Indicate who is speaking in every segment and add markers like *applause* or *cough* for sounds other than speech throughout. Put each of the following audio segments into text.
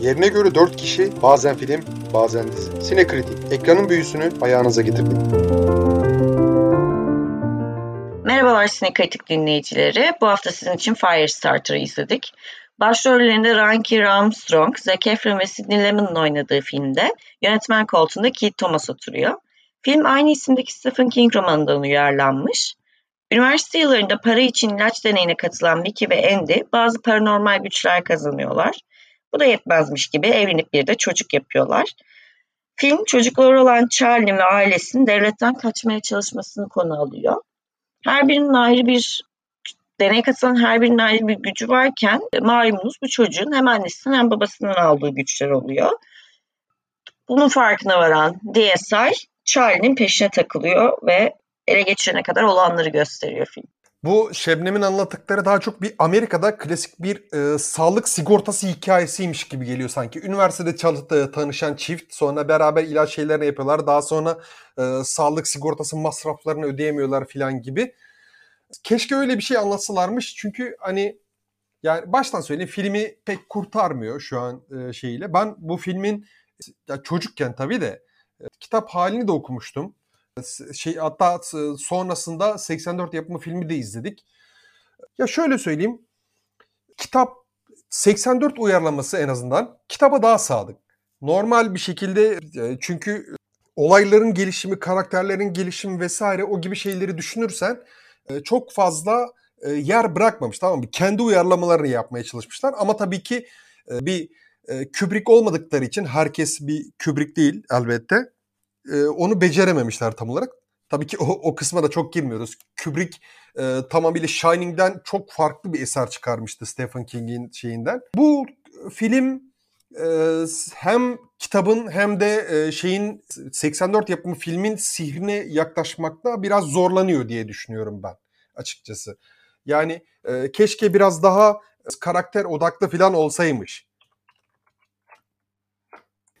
Speaker 1: Yerine göre 4 kişi, bazen film, bazen dizi. Sinekritik, ekranın büyüsünü ayağınıza getirdik.
Speaker 2: Merhabalar Sinekritik dinleyicileri. Bu hafta sizin için Firestarter'ı izledik. Başrollerinde Ryan Keir Armstrong, Zac Efron ve Sidney Lemon'un oynadığı filmde yönetmen koltuğunda Keith Thomas oturuyor. Film aynı isimdeki Stephen King romanından uyarlanmış. Üniversite yıllarında para için ilaç deneyine katılan Vicky ve Andy bazı paranormal güçler kazanıyorlar. Bu da yetmezmiş gibi evlenip bir de çocuk yapıyorlar. Film çocukları olan Charlie ve ailesinin devletten kaçmaya çalışmasını konu alıyor. Her birinin ayrı bir deney katılan her birinin ayrı bir gücü varken malumunuz bu çocuğun hem annesinden hem babasından aldığı güçler oluyor. Bunun farkına varan DSI Charlie'nin peşine takılıyor ve ele geçirene kadar olanları gösteriyor film.
Speaker 3: Bu Şebnem'in anlattıkları daha çok bir Amerika'da klasik bir e, sağlık sigortası hikayesiymiş gibi geliyor sanki. Üniversitede çalıştığı, tanışan çift sonra beraber ilaç şeylerini yapıyorlar. Daha sonra e, sağlık sigortası masraflarını ödeyemiyorlar falan gibi. Keşke öyle bir şey anlatsalarmış çünkü hani yani baştan söyleyeyim filmi pek kurtarmıyor şu an e, şeyiyle. Ben bu filmin ya çocukken tabii de e, kitap halini de okumuştum şey hatta sonrasında 84 yapımı filmi de izledik. Ya şöyle söyleyeyim. Kitap 84 uyarlaması en azından kitaba daha sadık. Normal bir şekilde e, çünkü olayların gelişimi, karakterlerin gelişimi vesaire o gibi şeyleri düşünürsen e, çok fazla e, yer bırakmamış tamam mı? Kendi uyarlamalarını yapmaya çalışmışlar ama tabii ki bir Kubrick olmadıkları için herkes bir Kubrick değil elbette e, onu becerememişler tam olarak. Tabii ki o, o kısma da çok girmiyoruz. Kubrick e, tamamıyla Shining'den çok farklı bir eser çıkarmıştı Stephen King'in şeyinden. Bu film e, hem kitabın hem de e, şeyin 84 yapımı filmin sihrine yaklaşmakta biraz zorlanıyor diye düşünüyorum ben açıkçası. Yani e, keşke biraz daha karakter odaklı falan olsaymış.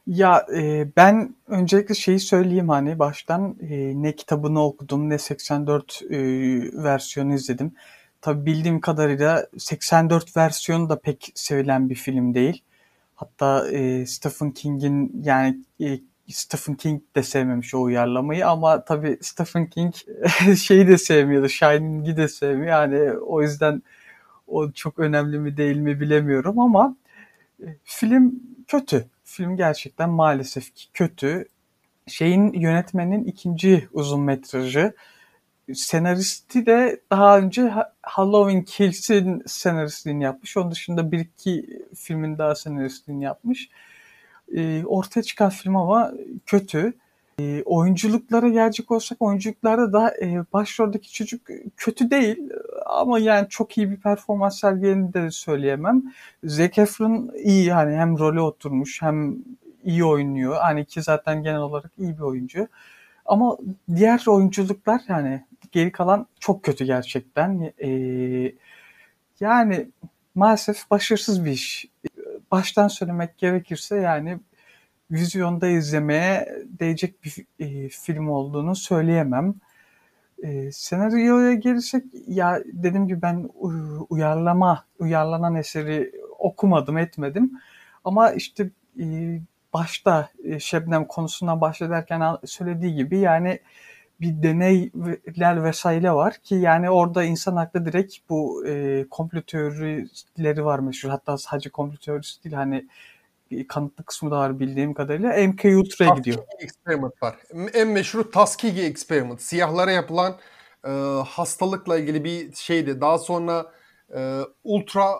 Speaker 4: Ya e, ben öncelikle şeyi söyleyeyim hani baştan e, ne kitabını okudum ne 84 e, versiyonu izledim. Tabi bildiğim kadarıyla 84 versiyonu da pek sevilen bir film değil. Hatta e, Stephen King'in yani e, Stephen King de sevmemiş o uyarlamayı ama tabi Stephen King *laughs* şeyi de sevmiyordu, Shining'i de sevmiyor. Yani o yüzden o çok önemli mi değil mi bilemiyorum ama e, film kötü film gerçekten maalesef ki kötü. Şeyin yönetmenin ikinci uzun metrajı. Senaristi de daha önce Halloween Kills'in senaristliğini yapmış. Onun dışında bir iki filmin daha senaristliğini yapmış. E, ortaya çıkan film ama kötü. E, oyunculuklara gelecek olsak oyunculuklarda da e, başroldeki çocuk kötü değil ama yani çok iyi bir performans sergilediğini de söyleyemem. Zac Efron iyi yani hem role oturmuş hem iyi oynuyor. Hani ki zaten genel olarak iyi bir oyuncu. Ama diğer oyunculuklar yani geri kalan çok kötü gerçekten. Ee, yani maalesef başarısız bir iş. Baştan söylemek gerekirse yani vizyonda izlemeye değecek bir e, film olduğunu söyleyemem. E, senaryoya gelirsek ya dedim ki ben uyarlama, uyarlanan eseri okumadım, etmedim. Ama işte e, başta e, Şebnem konusundan bahsederken söylediği gibi yani bir deneyler vesaire var ki yani orada insan aklı direkt bu e, komplo teorileri var meşhur. Hatta sadece komplo teorisi değil hani kanıtlı kısmı da var bildiğim kadarıyla. MK Ultra'ya gidiyor.
Speaker 3: Experiment var. En meşhur Tuskegee Experiment. Siyahlara yapılan e, hastalıkla ilgili bir şeydi. Daha sonra e, Ultra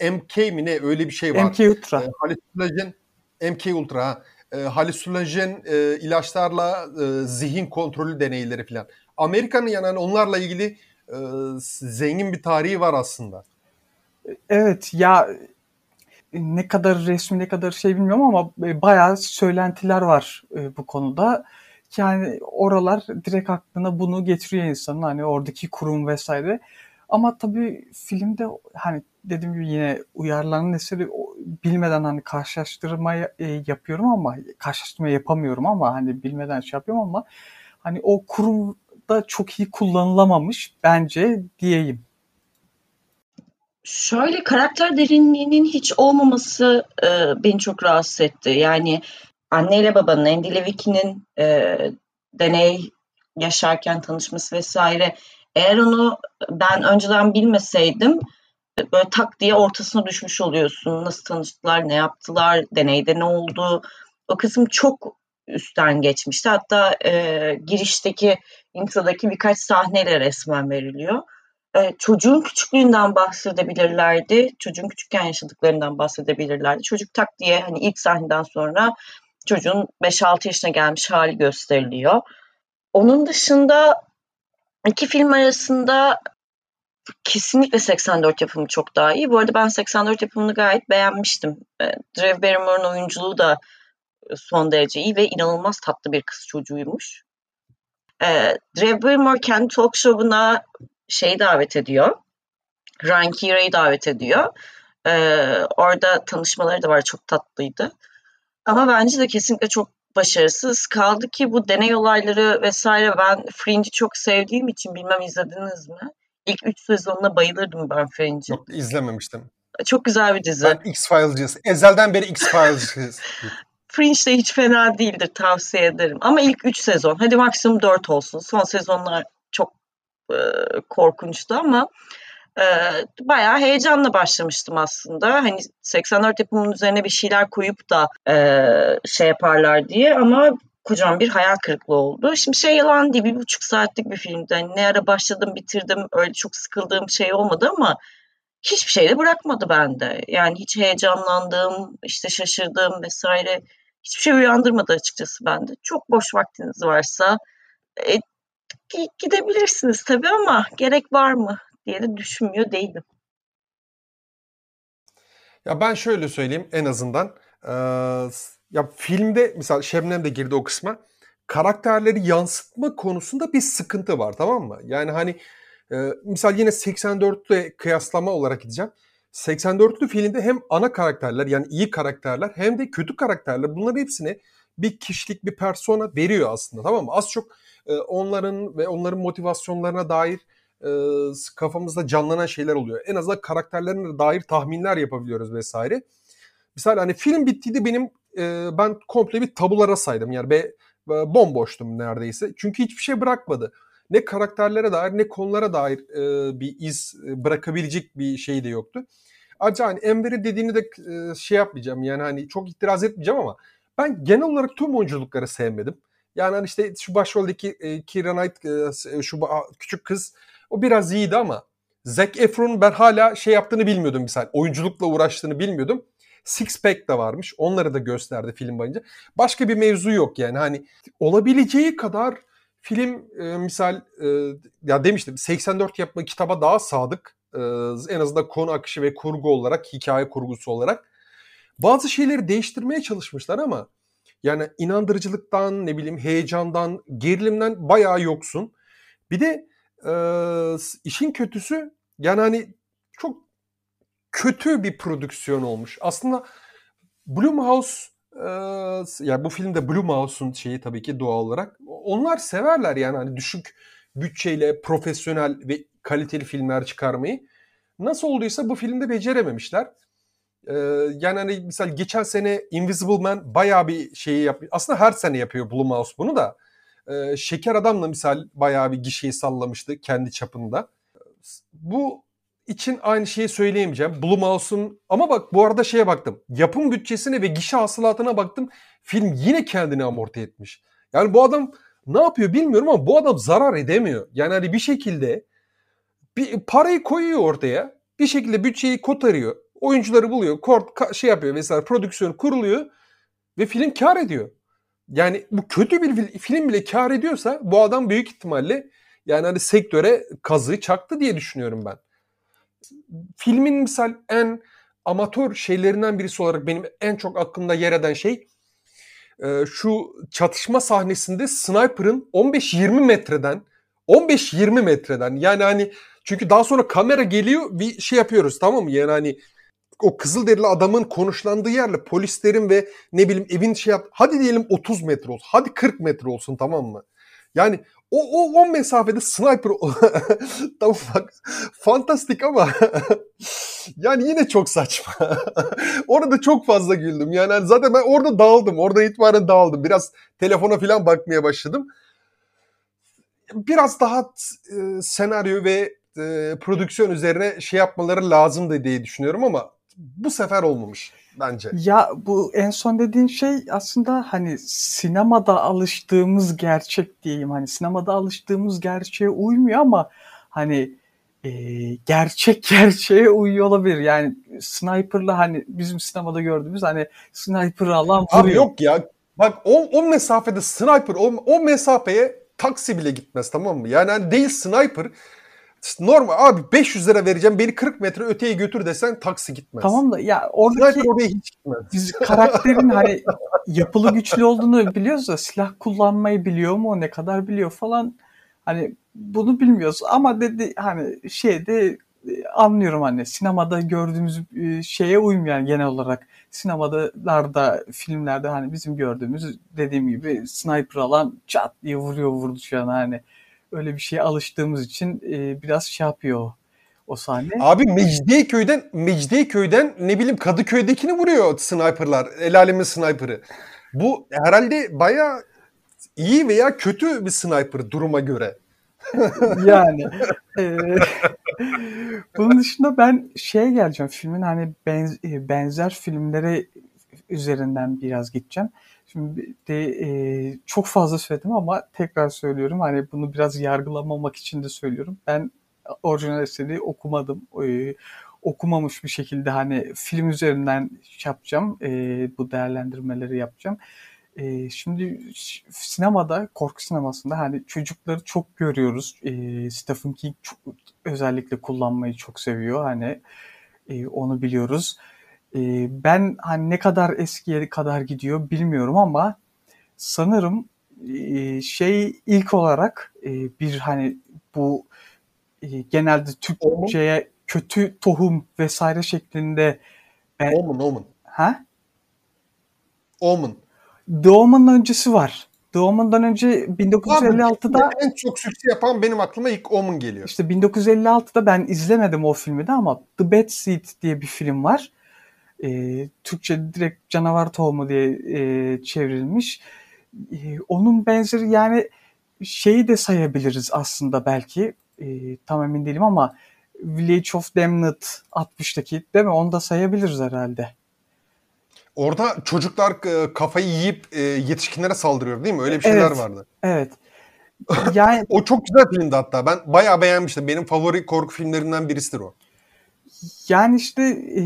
Speaker 3: MK mi ne öyle bir şey var.
Speaker 4: MK Ultra.
Speaker 3: E, halüsinojen MK Ultra ha. E, halüsinojen e, ilaçlarla e, zihin kontrolü deneyleri falan. Amerika'nın yani onlarla ilgili e, zengin bir tarihi var aslında.
Speaker 4: Evet ya ne kadar resmi ne kadar şey bilmiyorum ama e, bayağı söylentiler var e, bu konuda. Yani oralar direkt aklına bunu getiriyor insanın hani oradaki kurum vesaire. Ama tabii filmde hani dediğim gibi yine uyarlanan eseri bilmeden hani karşılaştırma e, yapıyorum ama karşılaştırma yapamıyorum ama hani bilmeden şey yapıyorum ama hani o kurum da çok iyi kullanılamamış bence diyeyim.
Speaker 2: Şöyle karakter derinliğinin hiç olmaması e, beni çok rahatsız etti. Yani anneyle babanın, Andy Levick'in e, deney yaşarken tanışması vesaire. Eğer onu ben önceden bilmeseydim böyle tak diye ortasına düşmüş oluyorsun. Nasıl tanıştılar, ne yaptılar, deneyde ne oldu. O kısım çok üstten geçmişti. Hatta e, girişteki, introdaki birkaç sahneyle resmen veriliyor. E, çocuğun küçüklüğünden bahsedebilirlerdi. Çocuğun küçükken yaşadıklarından bahsedebilirlerdi. Çocuk tak diye hani ilk sahneden sonra çocuğun 5-6 yaşına gelmiş hali gösteriliyor. Onun dışında iki film arasında kesinlikle 84 yapımı çok daha iyi. Bu arada ben 84 yapımını gayet beğenmiştim. E, Drew Barrymore'un oyunculuğu da son derece iyi ve inanılmaz tatlı bir kız çocuğuymuş. E, Drew Barrymore kendi talk show'una şeyi davet ediyor. Ryan Kira'yı davet ediyor. E, orada tanışmaları da var. Çok tatlıydı. Ama bence de kesinlikle çok başarısız. Kaldı ki bu deney olayları vesaire ben Fringe'i çok sevdiğim için bilmem izlediniz mi? İlk üç sezonuna bayılırdım ben Fringe'i.
Speaker 3: Yok izlememiştim.
Speaker 2: Çok güzel bir dizi.
Speaker 3: Ben X-Files'cıyız. Ezelden beri X-Files'cıyız. *laughs*
Speaker 2: Fringe de hiç fena değildir tavsiye ederim. Ama ilk 3 sezon hadi maksimum 4 olsun. Son sezonlar e, korkunçtu ama e, bayağı heyecanla başlamıştım aslında. Hani 84 yapımının üzerine bir şeyler koyup da e, şey yaparlar diye ama kocaman bir hayal kırıklığı oldu. Şimdi şey yalan değil bir buçuk saatlik bir filmdi. Hani ne ara başladım bitirdim öyle çok sıkıldığım şey olmadı ama hiçbir şey de bırakmadı bende. Yani hiç heyecanlandığım, işte şaşırdığım vesaire hiçbir şey uyandırmadı açıkçası bende. Çok boş vaktiniz varsa e, gidebilirsiniz tabii ama gerek var mı diye de düşünmüyor değilim.
Speaker 3: Ya ben şöyle söyleyeyim en azından. Ee, ya filmde mesela Şebnem de girdi o kısma. Karakterleri yansıtma konusunda bir sıkıntı var tamam mı? Yani hani e, misal yine 84'le kıyaslama olarak gideceğim. 84'lü filmde hem ana karakterler yani iyi karakterler hem de kötü karakterler bunların hepsine bir kişilik bir persona veriyor aslında tamam mı? Az çok e, onların ve onların motivasyonlarına dair e, kafamızda canlanan şeyler oluyor. En azından karakterlerine dair tahminler yapabiliyoruz vesaire. Misal hani film bittiydi benim e, ben komple bir tabulara saydım yani be, bomboştum neredeyse. Çünkü hiçbir şey bırakmadı. Ne karakterlere dair ne konulara dair e, bir iz bırakabilecek bir şey de yoktu. Ayrıca hani Enver'i dediğini de e, şey yapmayacağım yani hani çok itiraz etmeyeceğim ama ben genel olarak tüm oyunculukları sevmedim. Yani hani işte şu başroldeki e, Keira Knight e, şu küçük kız o biraz iyiydi ama Zac Efron'un ben hala şey yaptığını bilmiyordum misal. Oyunculukla uğraştığını bilmiyordum. Six Pack de varmış. Onları da gösterdi film boyunca. Başka bir mevzu yok yani. Hani olabileceği kadar film e, misal e, ya demiştim 84 yapma kitaba daha sadık. E, en azından konu akışı ve kurgu olarak, hikaye kurgusu olarak. Bazı şeyleri değiştirmeye çalışmışlar ama yani inandırıcılıktan, ne bileyim heyecandan, gerilimden bayağı yoksun. Bir de e, işin kötüsü yani hani çok kötü bir prodüksiyon olmuş. Aslında Blumhouse e, yani bu filmde Blumhouse'un şeyi tabii ki doğal olarak onlar severler yani hani düşük bütçeyle profesyonel ve kaliteli filmler çıkarmayı. Nasıl olduysa bu filmde becerememişler. Yani hani mesela geçen sene Invisible Man bayağı bir şeyi yapıyor. Aslında her sene yapıyor Blumhouse bunu da. Ee, Şeker Adam'la misal bayağı bir gişeyi sallamıştı kendi çapında. Bu için aynı şeyi söyleyemeyeceğim. Blumhouse'un ama bak bu arada şeye baktım. Yapım bütçesine ve gişe hasılatına baktım. Film yine kendini amorti etmiş. Yani bu adam ne yapıyor bilmiyorum ama bu adam zarar edemiyor. Yani hani bir şekilde bir parayı koyuyor ortaya. Bir şekilde bütçeyi kotarıyor. Oyuncuları buluyor. Kort şey yapıyor vesaire prodüksiyon kuruluyor ve film kar ediyor. Yani bu kötü bir film bile kar ediyorsa bu adam büyük ihtimalle yani hani sektöre kazığı çaktı diye düşünüyorum ben. Filmin misal en amatör şeylerinden birisi olarak benim en çok aklımda yer eden şey e, şu çatışma sahnesinde sniper'ın 15-20 metreden 15-20 metreden yani hani çünkü daha sonra kamera geliyor bir şey yapıyoruz tamam mı? Yani hani o Kızılderili adamın konuşlandığı yerle polislerin ve ne bileyim evin şey yap hadi diyelim 30 metre olsun hadi 40 metre olsun tamam mı? Yani o, o, o mesafede sniper *laughs* tamam bak fantastik ama *laughs* yani yine çok saçma. *laughs* orada çok fazla güldüm. Yani hani zaten ben orada dağıldım. Orada itibaren dağıldım. Biraz telefona falan bakmaya başladım. Biraz daha e, senaryo ve e, prodüksiyon üzerine şey yapmaları lazımdı diye düşünüyorum ama bu sefer olmamış bence.
Speaker 4: Ya bu en son dediğin şey aslında hani sinemada alıştığımız gerçek diyeyim. Hani sinemada alıştığımız gerçeğe uymuyor ama hani e, gerçek *laughs* gerçeğe uyuyor olabilir. Yani sniper'la hani bizim sinemada gördüğümüz hani sniper alan vuruyor.
Speaker 3: Abi yok ya. Bak o, o mesafede sniper o, o mesafeye taksi bile gitmez tamam mı? Yani hani değil sniper normal abi 500 lira vereceğim beni 40 metre öteye götür desen taksi gitmez.
Speaker 4: Tamam da ya oradaki
Speaker 3: Sniper oraya hiç gitmez.
Speaker 4: biz karakterin hani yapılı güçlü olduğunu biliyoruz da silah kullanmayı biliyor mu ne kadar biliyor falan hani bunu bilmiyoruz ama dedi hani şeyde e, anlıyorum hani sinemada gördüğümüz e, şeye uymayan genel olarak sinemalarda filmlerde hani bizim gördüğümüz dediğim gibi sniper alan çat diye vuruyor vurdu şu an hani öyle bir şeye alıştığımız için e, biraz şey yapıyor o, o sahne.
Speaker 3: Abi Mecidiyeköy'den Mecidiyeköy'den ne bileyim Kadıköy'dekini vuruyor sniperlar. El alemin sniper'ı. Bu herhalde baya iyi veya kötü bir sniper duruma göre. *laughs*
Speaker 4: yani e, bunun dışında ben şeye geleceğim filmin hani benz, e, benzer filmlere üzerinden biraz gideceğim. Şimdi de e, çok fazla söyledim ama tekrar söylüyorum hani bunu biraz yargılamamak için de söylüyorum. Ben orijinal eseri okumadım. E, okumamış bir şekilde hani film üzerinden yapacağım. E, bu değerlendirmeleri yapacağım. E, şimdi sinemada, korku sinemasında hani çocukları çok görüyoruz. E, Stephen King çok, özellikle kullanmayı çok seviyor. Hani e, onu biliyoruz. E, ben hani ne kadar eskiye kadar gidiyor bilmiyorum ama sanırım e, şey ilk olarak e, bir hani bu e, genelde Türkçe'ye kötü tohum vesaire şeklinde
Speaker 3: ben, Omen, Omen.
Speaker 4: Ha?
Speaker 3: Omen.
Speaker 4: Doğumundan öncesi var. Doğumundan önce 1956'da
Speaker 3: Abi, en çok sükse yapan benim aklıma ilk Omen geliyor.
Speaker 4: İşte 1956'da ben izlemedim o filmi de ama The Bad Seed diye bir film var. Ee, Türkçe direkt canavar tohumu diye e, çevrilmiş. E, onun benzeri yani şeyi de sayabiliriz aslında belki. E, tam emin değilim ama Village of Damned 60'taki değil mi? Onu da sayabiliriz herhalde.
Speaker 3: Orada çocuklar e, kafayı yiyip e, yetişkinlere saldırıyor değil mi? Öyle bir şeyler
Speaker 4: evet,
Speaker 3: vardı.
Speaker 4: Evet. *laughs* Yani
Speaker 3: o çok güzel filmdi hatta. Ben bayağı beğenmiştim. Benim favori korku filmlerinden birisidir o.
Speaker 4: Yani işte e,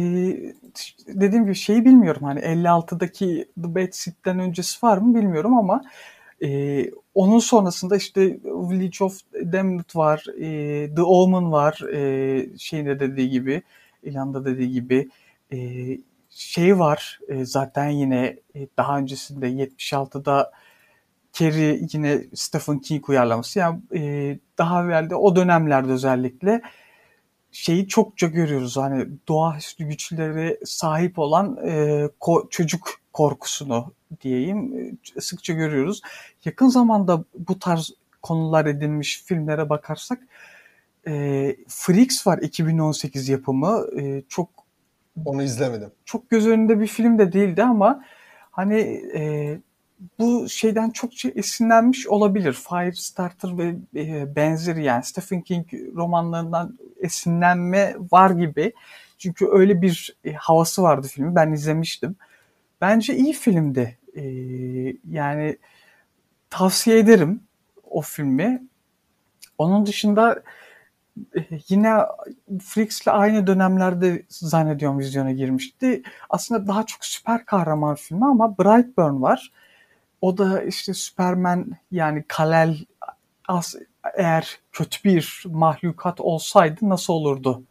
Speaker 4: dediğim gibi şeyi bilmiyorum hani 56'daki The Bad Seed'den öncesi var mı bilmiyorum ama e, onun sonrasında işte Village of Damned var, e, The Omen var, e, şeyinde dediği gibi, İlhan'da dediği gibi. E, şey var e, zaten yine e, daha öncesinde 76'da Carrie yine Stephen King uyarlaması. Yani e, daha evvelde o dönemlerde özellikle şeyi çokça görüyoruz. Hani doğaüstü güçlere sahip olan e, ko- çocuk korkusunu diyeyim e, sıkça görüyoruz. Yakın zamanda bu tarz konular edinmiş filmlere bakarsak e, Freaks var 2018 yapımı. E, çok
Speaker 3: onu izlemedim.
Speaker 4: Çok göz önünde bir film de değildi ama hani e, bu şeyden çok esinlenmiş olabilir. Firestarter ve e, benzeri yani Stephen King romanlarından esinlenme var gibi. Çünkü öyle bir e, havası vardı filmi. Ben izlemiştim. Bence iyi filmdi. E, yani tavsiye ederim o filmi. Onun dışında yine Freaks'le aynı dönemlerde zannediyorum vizyona girmişti. Aslında daha çok süper kahraman filmi ama Brightburn var. O da işte Superman yani Kal-El as, eğer kötü bir mahlukat olsaydı nasıl olurdu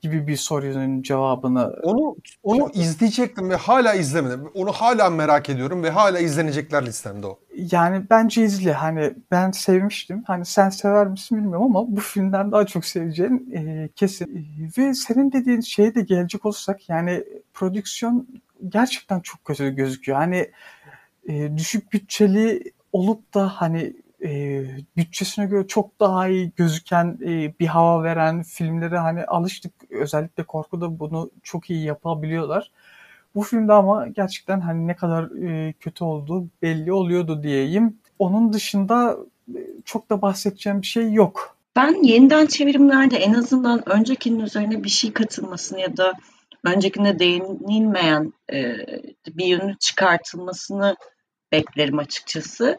Speaker 4: gibi bir sorunun cevabını
Speaker 3: onu onu izleyecektim ve hala izlemedim. Onu hala merak ediyorum ve hala izlenecekler listemde o.
Speaker 4: Yani bence izle. Hani ben sevmiştim. Hani sen sever misin bilmiyorum ama bu filmden daha çok seveceğin e, kesin. Ve senin dediğin şeye de gelecek olursak yani prodüksiyon gerçekten çok kötü gözüküyor. Hani e, düşük bütçeli olup da hani e, bütçesine göre çok daha iyi gözüken e, bir hava veren filmlere hani alıştık. Özellikle korkuda bunu çok iyi yapabiliyorlar. Bu filmde ama gerçekten hani ne kadar e, kötü olduğu belli oluyordu diyeyim. Onun dışında e, çok da bahsedeceğim bir şey yok.
Speaker 2: Ben yeniden çevirimlerde en azından öncekinin üzerine bir şey katılmasını ya da öncekinde değinilmeyen e, bir yönü çıkartılmasını beklerim açıkçası.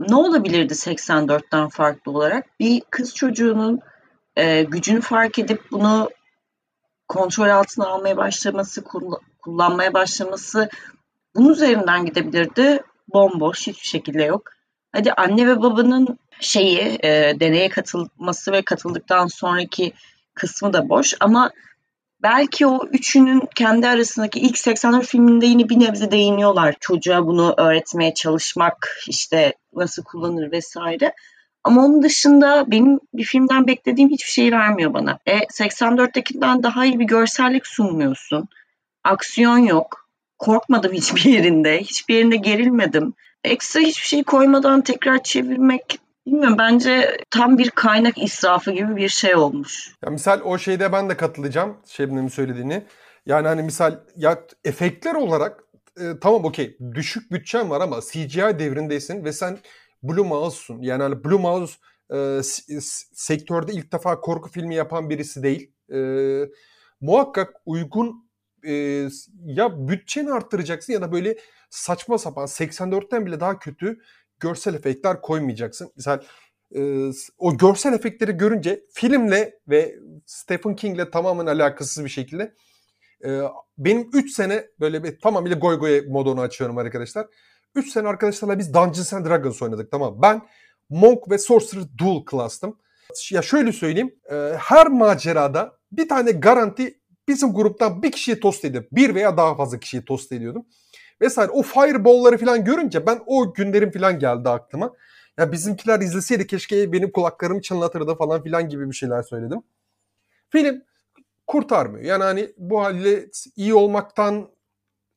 Speaker 2: Ne olabilirdi 84'ten farklı olarak? Bir kız çocuğunun e, gücünü fark edip bunu kontrol altına almaya başlaması, kullanmaya başlaması bunun üzerinden gidebilirdi. Bomboş, hiçbir şekilde yok. Hadi anne ve babanın şeyi, e, deneye katılması ve katıldıktan sonraki kısmı da boş ama belki o üçünün kendi arasındaki ilk 84 filminde yine bir nebze değiniyorlar. Çocuğa bunu öğretmeye çalışmak, işte nasıl kullanır vesaire. Ama onun dışında benim bir filmden beklediğim hiçbir şey vermiyor bana. E 84'tekinden daha iyi bir görsellik sunmuyorsun. Aksiyon yok. Korkmadım hiçbir yerinde. Hiçbir yerinde gerilmedim. Ekstra hiçbir şey koymadan tekrar çevirmek Bilmiyorum bence tam bir kaynak israfı gibi bir şey olmuş.
Speaker 3: Ya misal o şeyde ben de katılacağım Şebnem'in söylediğini. Yani hani misal ya efektler olarak e, tamam okey düşük bütçen var ama CGI devrindesin ve sen Blue Mouse'sun. Yani hani Blue Mouse e, sektörde ilk defa korku filmi yapan birisi değil. E, muhakkak uygun e, ya bütçeni arttıracaksın ya da böyle saçma sapan 84'ten bile daha kötü görsel efektler koymayacaksın. Mesela e, o görsel efektleri görünce filmle ve Stephen King'le tamamen alakasız bir şekilde e, benim 3 sene böyle bir tamamıyla goy goy modunu açıyorum arkadaşlar. 3 sene arkadaşlarla biz Dungeons and Dragons oynadık tamam. Ben Monk ve Sorcerer Dual class'tım. Ya şöyle söyleyeyim. E, her macerada bir tane garanti bizim gruptan bir kişiyi tost edip bir veya daha fazla kişiyi tost ediyordum vesaire. O fireball'ları falan görünce ben o günlerim falan geldi aklıma. Ya bizimkiler izleseydi keşke benim kulaklarımı çınlatırdı falan filan gibi bir şeyler söyledim. Film kurtarmıyor. Yani hani bu haliyle iyi olmaktan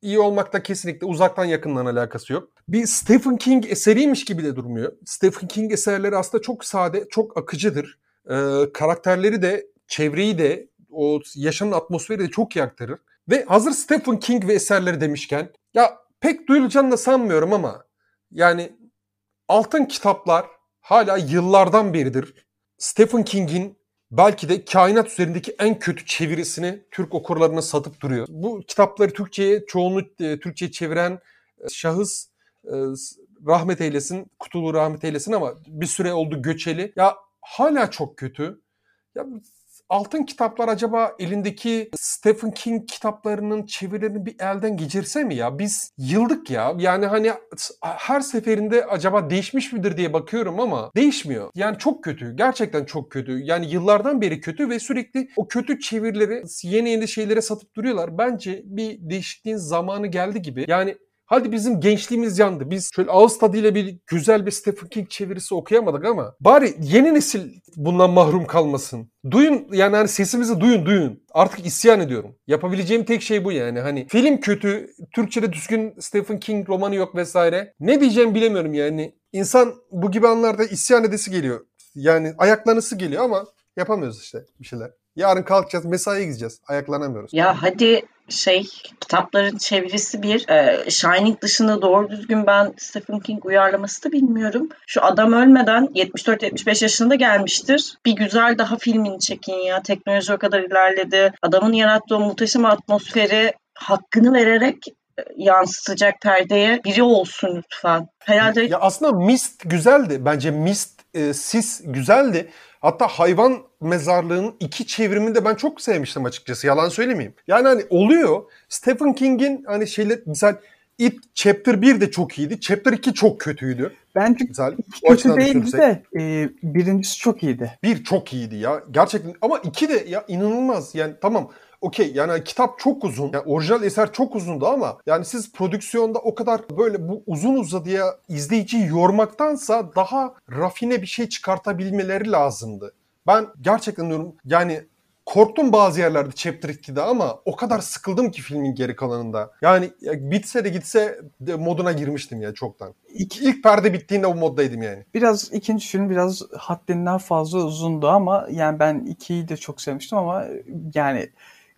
Speaker 3: iyi olmakta kesinlikle uzaktan yakından alakası yok. Bir Stephen King eseriymiş gibi de durmuyor. Stephen King eserleri aslında çok sade, çok akıcıdır. Ee, karakterleri de, çevreyi de, o yaşamın atmosferi de çok iyi aktarır. Ve hazır Stephen King ve eserleri demişken ya pek duyulacağını da sanmıyorum ama yani altın kitaplar hala yıllardan beridir Stephen King'in belki de kainat üzerindeki en kötü çevirisini Türk okurlarına satıp duruyor. Bu kitapları Türkçe'ye çoğunluğu e, Türkçe'ye çeviren e, şahıs e, rahmet eylesin, kutulu rahmet eylesin ama bir süre oldu göçeli. Ya hala çok kötü. Ya altın kitaplar acaba elindeki Stephen King kitaplarının çevirilerini bir elden geçirse mi ya? Biz yıldık ya. Yani hani her seferinde acaba değişmiş midir diye bakıyorum ama değişmiyor. Yani çok kötü. Gerçekten çok kötü. Yani yıllardan beri kötü ve sürekli o kötü çevirileri yeni yeni şeylere satıp duruyorlar. Bence bir değişikliğin zamanı geldi gibi. Yani Hadi bizim gençliğimiz yandı. Biz şöyle ağız tadıyla bir güzel bir Stephen King çevirisi okuyamadık ama bari yeni nesil bundan mahrum kalmasın. Duyun yani hani sesimizi duyun duyun. Artık isyan ediyorum. Yapabileceğim tek şey bu yani. Hani film kötü, Türkçe'de düzgün Stephen King romanı yok vesaire. Ne diyeceğim bilemiyorum yani. İnsan bu gibi anlarda isyan edesi geliyor. Yani ayaklanısı geliyor ama yapamıyoruz işte bir şeyler. Yarın kalkacağız, mesaiye gideceğiz. Ayaklanamıyoruz.
Speaker 2: Ya hadi şey kitapların çevirisi bir. E, Shining dışında doğru düzgün ben Stephen King uyarlaması da bilmiyorum. Şu adam ölmeden 74-75 yaşında gelmiştir. Bir güzel daha filmini çekin ya. Teknoloji o kadar ilerledi. Adamın yarattığı o muhteşem atmosferi hakkını vererek e, yansıtacak perdeye biri olsun lütfen. Herhalde
Speaker 3: ya aslında Mist güzeldi. Bence Mist e, Sis güzeldi. Hatta hayvan mezarlığının iki çevirimini de ben çok sevmiştim açıkçası. Yalan söylemeyeyim. Yani hani oluyor. Stephen King'in hani şeyler misal It Chapter 1 de çok iyiydi. Chapter 2 çok kötüydü.
Speaker 4: Bence Mesela, kötü değildi de e, birincisi çok iyiydi.
Speaker 3: Bir çok iyiydi ya. Gerçekten ama iki de ya inanılmaz. Yani tamam okey yani kitap çok uzun. Yani orijinal eser çok uzundu ama yani siz prodüksiyonda o kadar böyle bu uzun uzadıya izleyiciyi yormaktansa daha rafine bir şey çıkartabilmeleri lazımdı. Ben gerçekten diyorum yani korktum bazı yerlerde Chapter 2'de ama o kadar sıkıldım ki filmin geri kalanında. Yani ya bitse de gitse de moduna girmiştim ya çoktan.
Speaker 4: İki,
Speaker 3: İlk perde bittiğinde o moddaydım yani.
Speaker 4: biraz ikinci film biraz haddinden fazla uzundu ama yani ben ikiyi de çok sevmiştim ama yani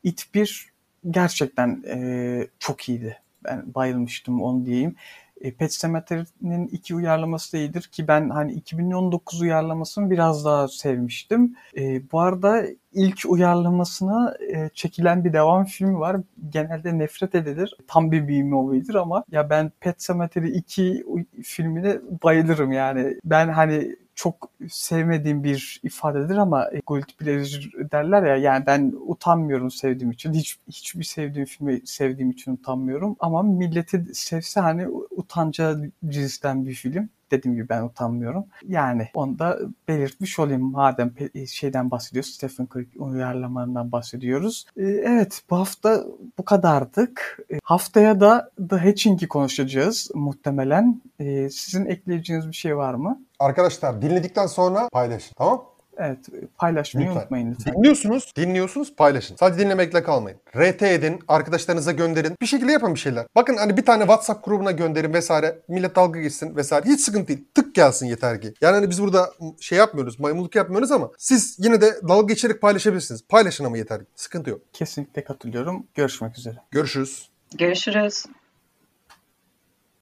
Speaker 4: It 1 gerçekten e, çok iyiydi. Ben bayılmıştım onu diyeyim. E, Pet Semetery'nin iki uyarlaması da iyidir ki ben hani 2019 uyarlamasını biraz daha sevmiştim. E, bu arada ilk uyarlamasına e, çekilen bir devam filmi var. Genelde nefret edilir. Tam bir B-movie'dir ama ya ben Pet Sematary 2 uy- filmine bayılırım yani. Ben hani çok sevmediğim bir ifadedir ama e, guilty pleasure derler ya yani ben utanmıyorum sevdiğim için. Hiç hiçbir sevdiğim filmi sevdiğim için utanmıyorum ama milleti sevse hani utanca cinsten bir film. Dediğim gibi ben utanmıyorum. Yani onu da belirtmiş olayım madem pe- şeyden bahsediyoruz. Stephen King uyarlamalarından bahsediyoruz. Ee, evet bu hafta bu kadardık. Ee, haftaya da The Hatching'i konuşacağız muhtemelen. Sizin ekleyeceğiniz bir şey var mı?
Speaker 3: Arkadaşlar dinledikten sonra paylaşın tamam?
Speaker 4: Evet paylaşmayı
Speaker 3: Lütfen.
Speaker 4: unutmayın lütfen.
Speaker 3: Dinliyorsunuz, dinliyorsunuz, paylaşın. Sadece dinlemekle kalmayın. RT edin, arkadaşlarınıza gönderin. Bir şekilde yapın bir şeyler. Bakın hani bir tane WhatsApp grubuna gönderin vesaire. Millet dalga geçsin vesaire. Hiç sıkıntı değil. Tık gelsin yeter ki. Yani hani biz burada şey yapmıyoruz, maymunluk yapmıyoruz ama siz yine de dalga geçerek paylaşabilirsiniz. Paylaşın ama yeter ki. Sıkıntı yok.
Speaker 4: Kesinlikle katılıyorum. Görüşmek üzere.
Speaker 3: Görüşürüz.
Speaker 2: Görüşürüz.